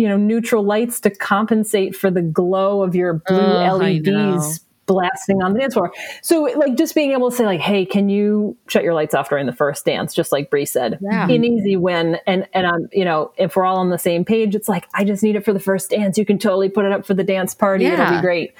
you know neutral lights to compensate for the glow of your blue oh, LEDs blasting on the dance floor. So like just being able to say like, hey, can you shut your lights off during the first dance? Just like Brea said, yeah. an easy win. And and I'm you know if we're all on the same page, it's like I just need it for the first dance. You can totally put it up for the dance party. Yeah. It'll be great.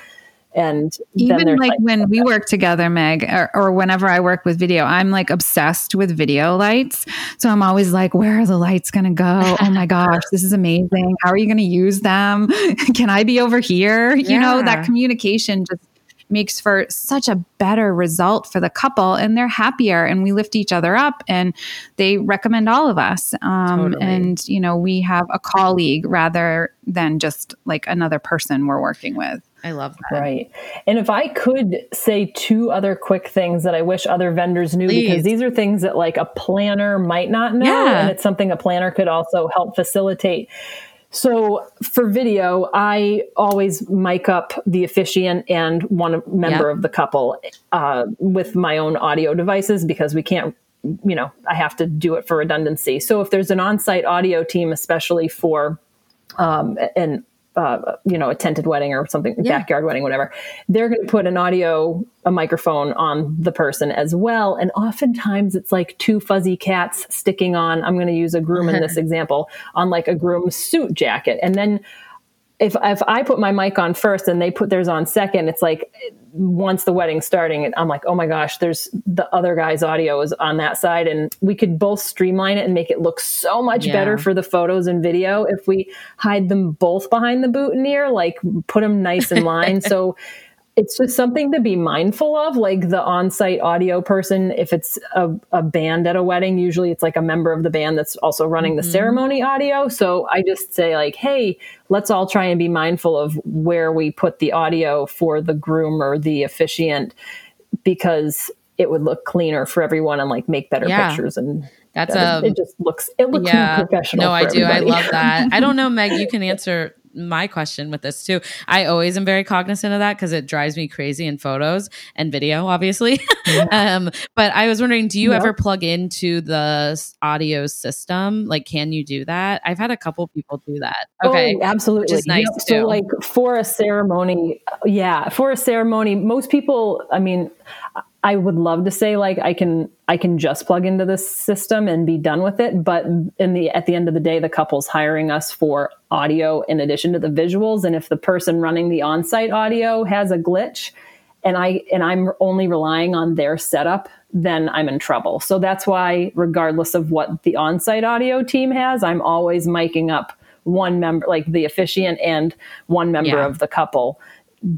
And even like when we work together meg or, or, whenever i work with video i'm like obsessed with video lights. So i'm always like where are the lights going to go? Oh my <laughs> gosh this is amazing. How are you going to use them? <laughs> Can i be over here? Yeah. you know that communication just makes for such a better result for the couple and they're happier and we lift each other up and they recommend all of us. Um, totally. and you know we have a colleague rather than just like another person we're working with I love that. Right. And if I could say two other quick things that I wish other vendors knew, Please. because these are things that like a planner might not know. Yeah. And it's something a planner could also help facilitate. So for video, I always mic up the officiant and one member yep. of the couple uh, with my own audio devices because we can't, you know, I have to do it for redundancy. So if there's an on-site audio team, especially for um, an uh, you know, a tented wedding or something, yeah. backyard wedding, whatever, they're going to put an audio, a microphone on the person as well. And oftentimes it's like two fuzzy cats sticking on, I'm going to use a groom in this <laughs> example, on like a groom suit jacket. And then if if I put my mic on first and they put theirs on second, it's like once the wedding's starting, I'm like, oh my gosh, there's the other guy's audio is on that side, and we could both streamline it and make it look so much yeah. better for the photos and video if we hide them both behind the boutonniere, like put them nice in line. <laughs> so it's just something to be mindful of like the on-site audio person if it's a, a, band at a wedding usually it's like a member of the band that's also running the mm-hmm. ceremony audio so i just say like hey let's all try and be mindful of where we put the audio for the groom or the officiant because it would look cleaner for everyone and like make better yeah. pictures and that's a it just looks it looks yeah, professional no i do everybody. i love that i don't know meg you can <laughs> answer my question with this too. I always am very cognizant of that because it drives me crazy in photos and video, obviously. Yeah. <laughs> um, but I was wondering, do you ever plug into the audio system? Like, can you do that? I've had a couple people do that. Okay, oh, absolutely. Which nice yep. So, like for a ceremony, yeah, for a ceremony, most people. I mean, I would love to say like I can I can just plug into this system and be done with it, but in the at the end of the day, the couple's hiring us for audio in addition to the visuals, and if the person running the on-site audio has a glitch, and I and I'm only relying on their setup, then I'm in trouble. So that's why, regardless of what the on-site audio team has, I'm always miking up one member, like the officiant and one member yeah. of the couple,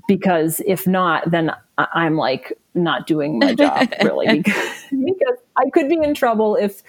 because if not, then I'm like not doing my job <laughs> really because, because, I could be in trouble if,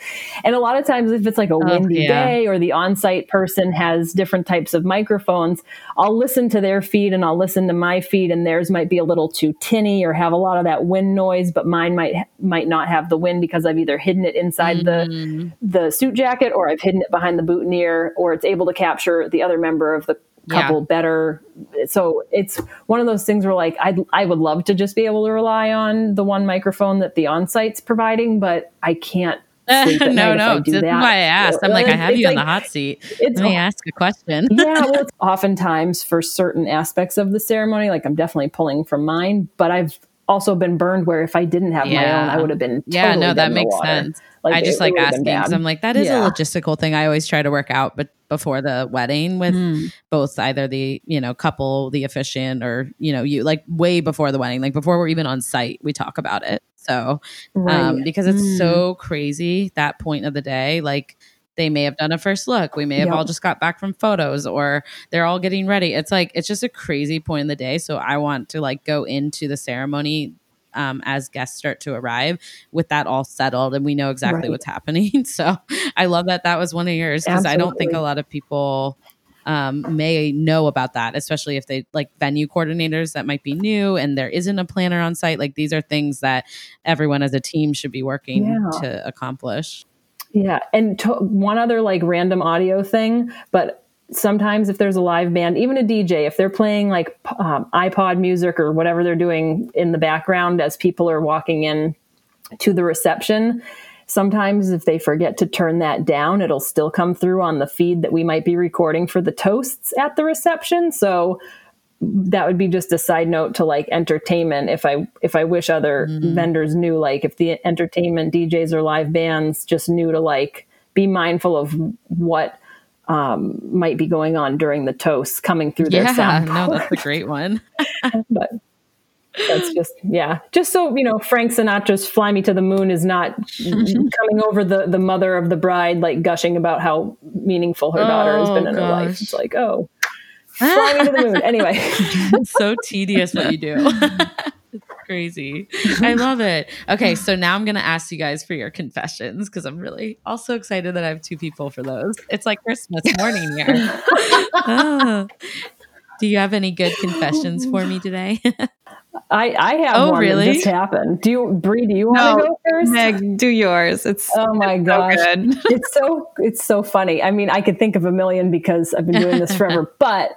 and a lot of times if it's like a oh, windy yeah. day or the on-site person has different types of microphones, I'll listen to their feed and I'll listen to my feed and theirs might be a little too tinny or have a lot of that wind noise, but mine might might not have the wind because I've either hidden it inside mm-hmm. the the suit jacket or I've hidden it behind the boutonniere or it's able to capture the other member of the couple yeah. better. So it's one of those things where like I I would love to just be able to rely on the one microphone that the on-site's providing, but I can't. <laughs> no, no, that's that. why I asked. I'm like, I have you like, in the hot seat. Let me ask a question. yeah, <laughs> well, oftentimes for certain aspects of the ceremony, like I'm definitely pulling from mine, but I've also been burned where if I didn't have yeah. my own, I would have been. Totally yeah, no, that makes sense. Like, I just it, like it asking because I'm like, that is yeah. a logistical thing I always try to work out, but before the wedding with mm. both either the you know couple the officiant or you know you like way before the wedding like before we're even on site we talk about it so um, right. um because it's mm. so crazy that point of the day like they may have done a first look we may have yep. all just got back from photos or they're all getting ready it's like it's just a crazy point in the day so i want to like go into the ceremony um, as guests start to arrive with that all settled and we know exactly right. what's happening. <laughs> So I love that that was one of yours because I don't think a lot of people um, may know about that, especially if they like venue coordinators that might be new and there isn't a planner on site. Like these are things that everyone as a team should be working yeah. to accomplish. Yeah. And to- one other like random audio thing, but sometimes if there's a live band, even a DJ, if they're playing like um, iPod music or whatever they're doing in the background as people are walking in to the reception, sometimes if they forget to turn that down, it'll still come through on the feed that we might be recording for the toasts at the reception. So that would be just a side note to like entertainment if i if i wish other mm. vendors knew like if the entertainment djs or live bands just knew to like be mindful of what um, might be going on during the toast coming through their yeah, sound. no, that's a great one. <laughs> <laughs> but That's just yeah. Just so you know, Frank Sinatra's "Fly Me to the Moon" is not <laughs> coming over the the mother of the bride like gushing about how meaningful her daughter has been Oh, in her life. It's like, oh, fly me to the moon. <laughs> Anyway, it's so tedious what you do. it's crazy. I love it. Okay, so now I'm going to ask you guys for your confessions because I'm really also excited that I have two people for those. It's like Christmas morning here. <laughs> Ah. Do you have any good confessions for me today? <laughs> I I have Oh, one really? that just happened. Do you, Brea? Do you want No, to go first? Meg, do yours. It's Oh my so gosh. good. <laughs> it's so it's so funny. I mean, I could think of a million because I've been doing this forever, <laughs> but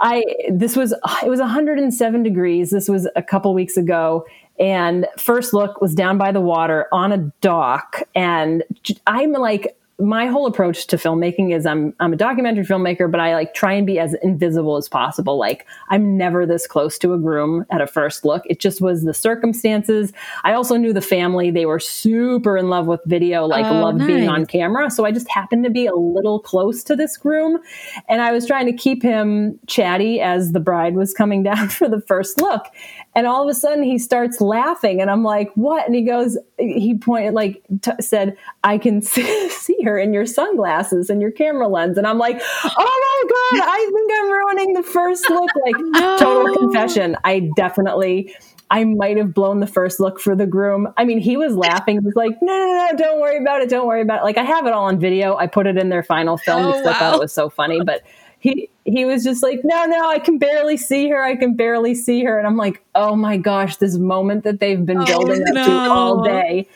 I this was it was 107 degrees. This was a couple weeks ago and first look was down by the water on a dock and I'm like my whole approach to filmmaking is I'm I'm a documentary filmmaker, but I like try and be as invisible as possible. Like I'm never this close to a groom at a first look. It just was the circumstances. I also knew the family; they were super in love with video, like Oh, loved being on camera. So I just happened to be a little close to this groom, and I was trying to keep him chatty as the bride was coming <laughs> down for the first look. And all of a sudden, he starts laughing, and I'm like, "What?" And he goes, he pointed, like, t- said, "I can see, <laughs> see her in your sunglasses and your camera lens." And I'm like, "Oh my god, I think I'm ruining the first look." Like, <laughs> total confession. I definitely. I might have blown the first look for the groom. I mean, he was laughing. He was like, no, no, no, don't worry about it. Don't worry about it. Like, I have it all on video. I put it in their final film Oh, because I thought wow. it was so funny. But he he was just like, no, no, I can barely see her. I can barely see her. And I'm like, oh my gosh, this moment that they've been Oh, building up to all day.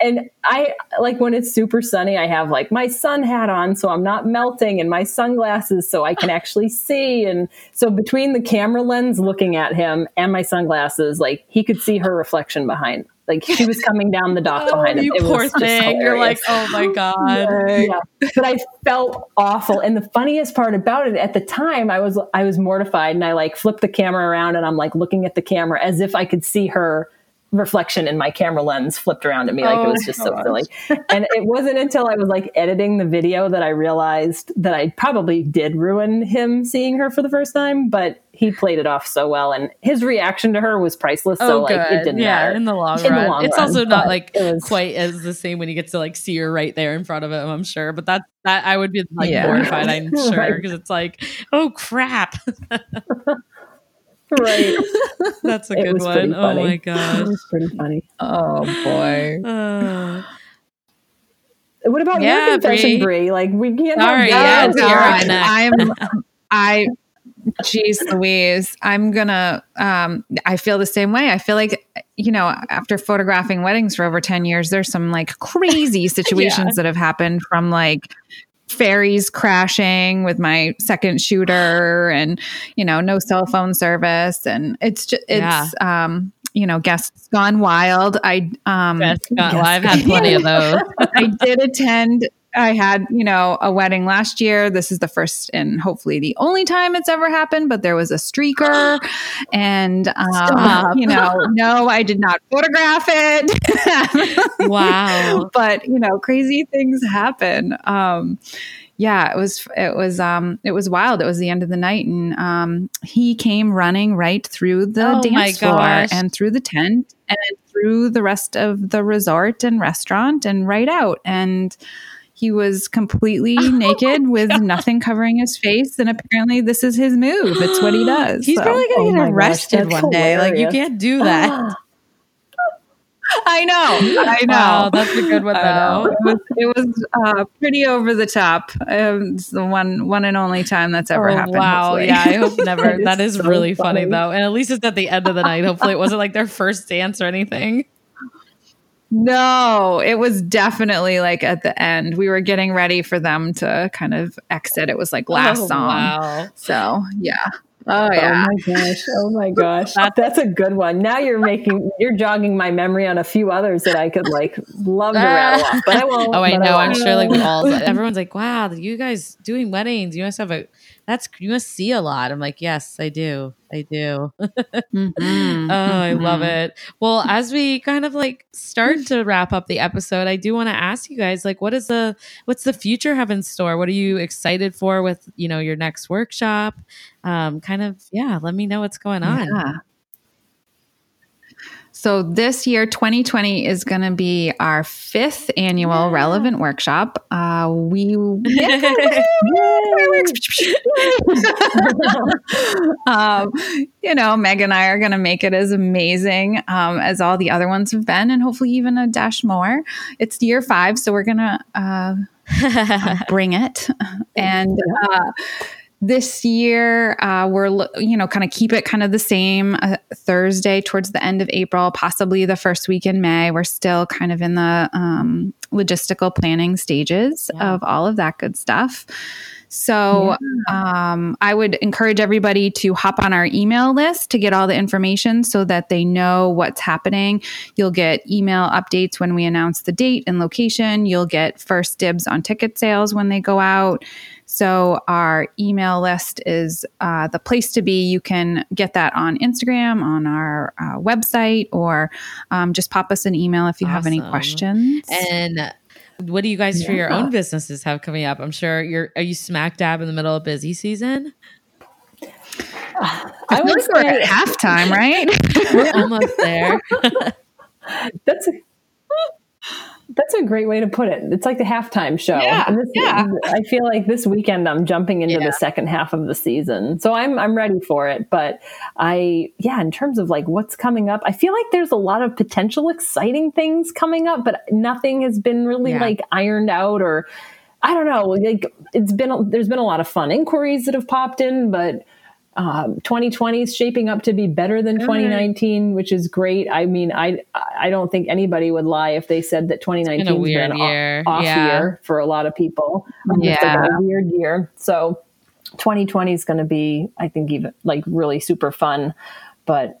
And I like when it's super sunny, I have like my sun hat on so I'm not melting and my sunglasses so I can actually see. And so between the camera lens looking at him and my sunglasses, like he could see her reflection behind. Like she was coming down the dock oh, behind him. Oh, you It was poor just thing. You're like, oh my God. yeah. But I felt awful. And the funniest part about it at the time, I was I was mortified and I like flipped the camera around and I'm like looking at the camera as if I could see her reflection in my camera lens flipped around at me like it oh, was Oh, just so silly. <laughs> And it wasn't until I was like editing the video that I realized that I probably did ruin him seeing her for the first time, but he played it off so well and his reaction to her was priceless. so oh, like it didn't Oh, yeah, matter. in the long In the long it's run, also not like was- quite as the same when you get to like see her right there in front of him, I'm sure. But that that I would be like Yeah. mortified, I'm <laughs> sure, Right. because it's like, oh crap. <laughs> right. <laughs> That's a It good was pretty one. Oh funny. my <laughs> It gosh. was pretty funny. Oh boy. Uh, What about Yeah, your confession, Brea. Brea? Like we can't Sorry, have yeah, that. you're right next. I'm <laughs> I Jeez Louise, I'm gonna um I feel the same way. I feel like you know, after photographing weddings for over 10 years, there's some like crazy situations that have happened from like ferries crashing with my second shooter <sighs> and you know, no cell phone service and it's just it's um you know, guests gone wild. I um yes, God, well, I've had <laughs> plenty of those. I did attend. I had, you know, a wedding last year. This is the first and hopefully the only time it's ever happened, but there was a streaker <gasps> and, um, you know, <laughs> no, I did not photograph it. <laughs> Wow. but, you know, crazy things happen. Um, yeah, it was, it was, um, it was wild. It was the end of the night and, um, he came running right through the Oh dance floor gosh. and through the tent and through the rest of the resort and restaurant and right out. And he was completely <laughs> naked with nothing covering his face. And apparently, this is his move. It's what he <gasps> does. He's So, probably Oh gonna my get arrested that's one day. Like you can't do <gasps> that. I know. I know. Wow, that's a good one though. It was, it was uh, pretty over the top. Um, it's the one one and only time that's ever Oh, happened. wow. hopefully. Yeah, I hope never. <laughs> That is that is so really funny. funny. though. And at least it's at the end of the night. Hopefully it wasn't like their first dance or anything. No, it was definitely like at the end. We were getting ready for them to kind of exit. It was like last Oh, song. Wow. So yeah. Oh Oh yeah. my gosh! Oh my gosh! That's a good one. Now you're making you're jogging my memory on a few others that I could like love to rattle off, but I <laughs> won't. Oh, I know. I'm sure like we all <laughs> everyone's like, wow, you guys doing weddings. You must have a that's you must see a lot. I'm like, yes, I do. I do. <laughs> Mhm. Oh, I love Mhm. it. Well, <laughs> as we kind of like start to wrap up the episode, I do want to ask you guys like what is the what's the future have in store? What are you excited for with, you know, your next workshop? Um kind of yeah, let me know what's going on. Yeah. So this year, 2020, is going to be our fifth annual yeah. relevant workshop. Uh, we, <laughs> <laughs> um, you know, Meg and I are going to make it as amazing um, as all the other ones have been, and hopefully even a dash more. It's year five, so we're going <laughs> to uh, bring it and. Uh, this year uh, we're you know kind of keep it kind of the same uh, thursday towards the end of april possibly the first week in may we're still kind of in the um, logistical planning stages yeah. of all of that good stuff so yeah. um, I would encourage everybody to hop on our email list to get all the information so that they know what's happening. You'll get email updates when we announce the date and location. You'll get first dibs on ticket sales when they go out. So, our email list is uh, the place to be. You can get that on Instagram, on our uh, website, or um, just pop us an email if you awesome. have any questions. And what do you guys yeah. for your own businesses have coming up? I'm sure you're. Are you smack dab in the middle of busy season? I, I would like we're at halftime, right? <laughs> we're almost there. <laughs> That's a that's a great way to put it. It's like the halftime show. Yeah, this, yeah. I feel like this weekend I'm jumping into yeah. the second half of the season. So I'm I'm ready for it. But I yeah, in terms of like what's coming up, I feel like there's a lot of potential exciting things coming up, but nothing has been really yeah. like ironed out or I don't know. Like it's been there's been a lot of fun inquiries that have popped in, but um, 2020 is shaping up to be better than 2019, which is great. I mean, I I don't think anybody would lie if they said that 2019 has been, been year. off, off yeah. year for a lot of people. Um, yeah, a weird year. So 2020 is going to be, I think, even like really super fun. But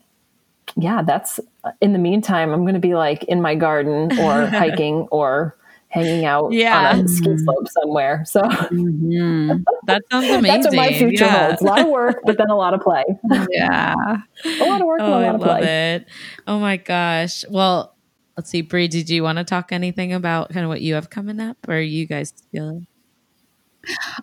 yeah, that's in the meantime, I'm going to be like in my garden or <laughs> hiking or hanging out yeah. on a ski slope somewhere. So mm-hmm. that sounds amazing. <laughs> That's what my future yeah. holds. A lot of work, but then a lot of play. Yeah. <laughs> a lot of work, oh, a lot I of love play. it. Oh my gosh. Well, let's see, Brea, did you want to talk anything about kind of what you have coming up or you guys feeling?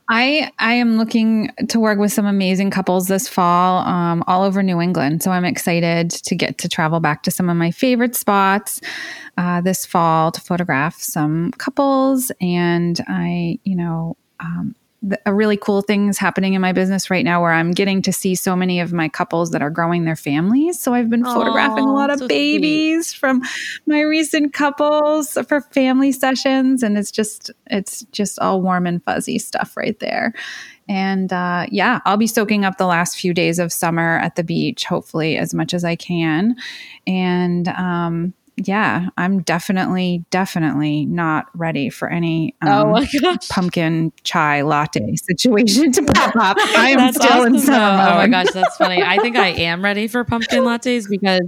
I I am looking to work with some amazing couples this fall, um, all over New England. So I'm excited to get to travel back to some of my favorite spots uh, this fall to photograph some couples. And I, you know, um, a really cool thing is happening in my business right now where I'm getting to see so many of my couples that are growing their families. So I've been Aww, photographing a lot of so babies sweet. from my recent couples for family sessions. And it's just, it's just all warm and fuzzy stuff right there. And uh, yeah, I'll be soaking up the last few days of summer at the beach, hopefully, as much as I can. And um, yeah, I'm definitely, definitely not ready for any oh um, oh pumpkin chai latte situation to pop up. <laughs> I am still awesome, in summer. Oh my gosh, that's funny. I think I <laughs> am ready for pumpkin lattes because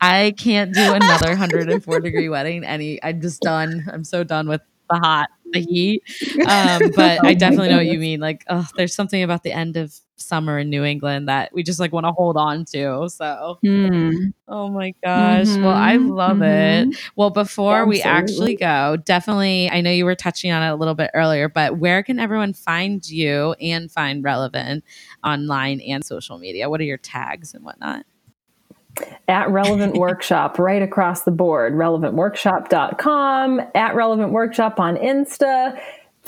I can't do another 104 degree wedding. Any, I'm just done. I'm so done with the hot, the <laughs> heat. Um, but oh I definitely know what you mean. Like, oh, there's something about the end of summer in New England that we just like want to hold on to. So, mm. oh my gosh. Mm-hmm. Well, I love mm-hmm. it. Well, before Absolutely. we actually go, definitely, I know you were touching on it a little bit earlier, but where can everyone find you and find relevant online and social media? What are your tags and whatnot? At Relevant Workshop right across the board. RelevantWorkshop.com, at Relevant Workshop on Insta.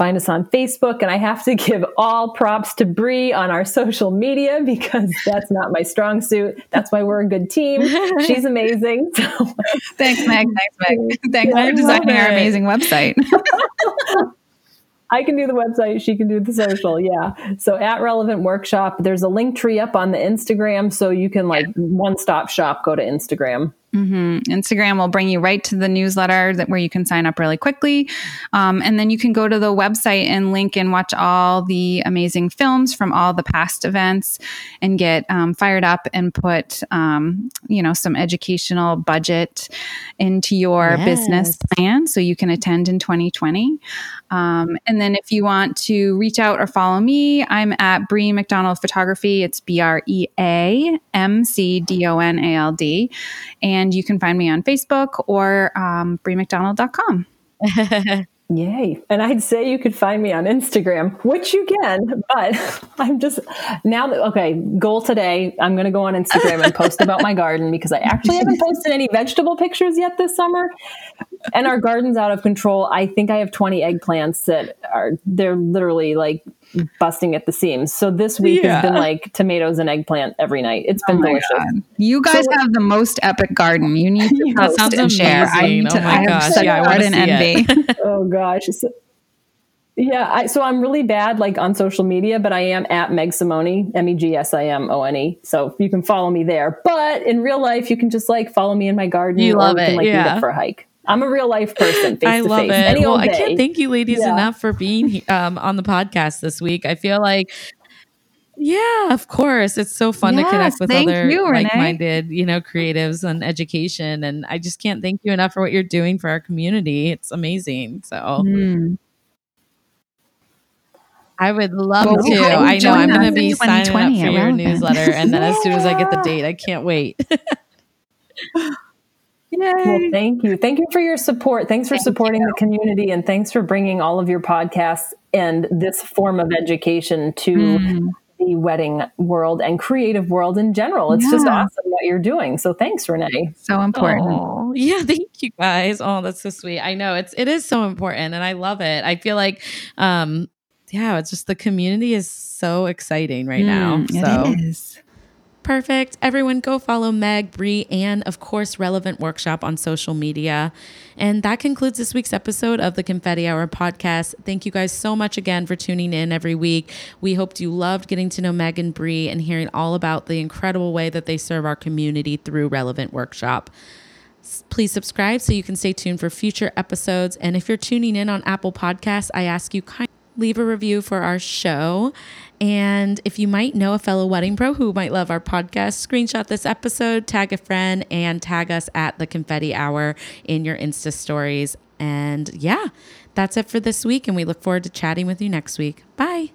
Find us on Facebook. And I have to give all props to Brea on our social media because that's not my strong suit. That's why we're a good team. She's amazing. <laughs> Thanks, Meg. Thanks, Meg. <laughs> Thanks for designing our amazing website. <laughs> I can do the website. She can do the social. Yeah. So at Relevant Workshop, there's a link tree up on the Instagram. So you can like one stop shop, go to Instagram. Mm-hmm. Instagram will bring you right to the newsletter that where you can sign up really quickly, um, and then you can go to the website and link and watch all the amazing films from all the past events, and get um, fired up and put um, you know some educational budget into your yes. business plan so you can attend in 2020. Um, and then if you want to reach out or follow me, I'm at Brea McDonald Photography. It's B R E A M C D O N A L D. And you can find me on Facebook or um, BreaMcDonald.com. <laughs> Yay. And I'd say you could find me on Instagram, which you can, but <laughs> I'm just now that, okay, goal today, I'm going to go on Instagram and post about my garden because I actually haven't <laughs> posted any vegetable pictures yet this summer. And our garden's out of control. I think I have 20 eggplants that are, they're literally like busting at the seams. So this week yeah. has been like tomatoes and eggplant every night. It's been oh delicious. God. You guys so, have the most epic garden. You need <laughs> to post and amazing. share. I need oh to, my I gosh, yeah, I garden envy. <laughs> oh gosh. So, yeah, I, so I'm really bad like on social media, but I am at Meg Simone, M E G S I M O N E. So you can follow me there. But in real life, you can just like follow me in my garden. You love it, can, like, yeah. for a hike. I'm a real life person. I love it. Any well, I can't thank you, ladies, yeah. enough for being um, on the podcast this week. I feel like yeah, of course. It's so fun yes, to connect with other you, like-minded, you know, creatives and education. And I just can't thank you enough for what you're doing for our community. It's amazing. So mm. I would love well, to. I know I'm going to be signing up for your newsletter, and then as soon as I get the <laughs> date, I can't wait. <laughs> Yay. Well, thank you. Thank you for your support. Thanks for thank supporting you. the community and thanks for bringing all of your podcasts and this form of education to mm. the wedding world and creative world in general. It's yeah. just awesome what you're doing. So thanks, Renee. So important. Oh, yeah, <laughs> thank you guys. Oh, that's so sweet. I know it's it is so important and I love it. I feel like um yeah, it's just the community is so exciting right mm, now. So it is. Perfect. Everyone go follow Meg, Brea, and of course, Relevant Workshop on social media. And that concludes this week's episode of the Confetti Hour podcast. Thank you guys so much again for tuning in every week. We hoped you loved getting to know Meg and Brea and hearing all about the incredible way that they serve our community through Relevant Workshop. Please subscribe so you can stay tuned for future episodes. And if you're tuning in on Apple Podcasts, I ask you kindly leave a review for our show. And if you might know a fellow wedding pro who might love our podcast, screenshot this episode, tag a friend, and tag us at the confetti hour in your Insta stories. And yeah, that's it for this week. And we look forward to chatting with you next week. Bye.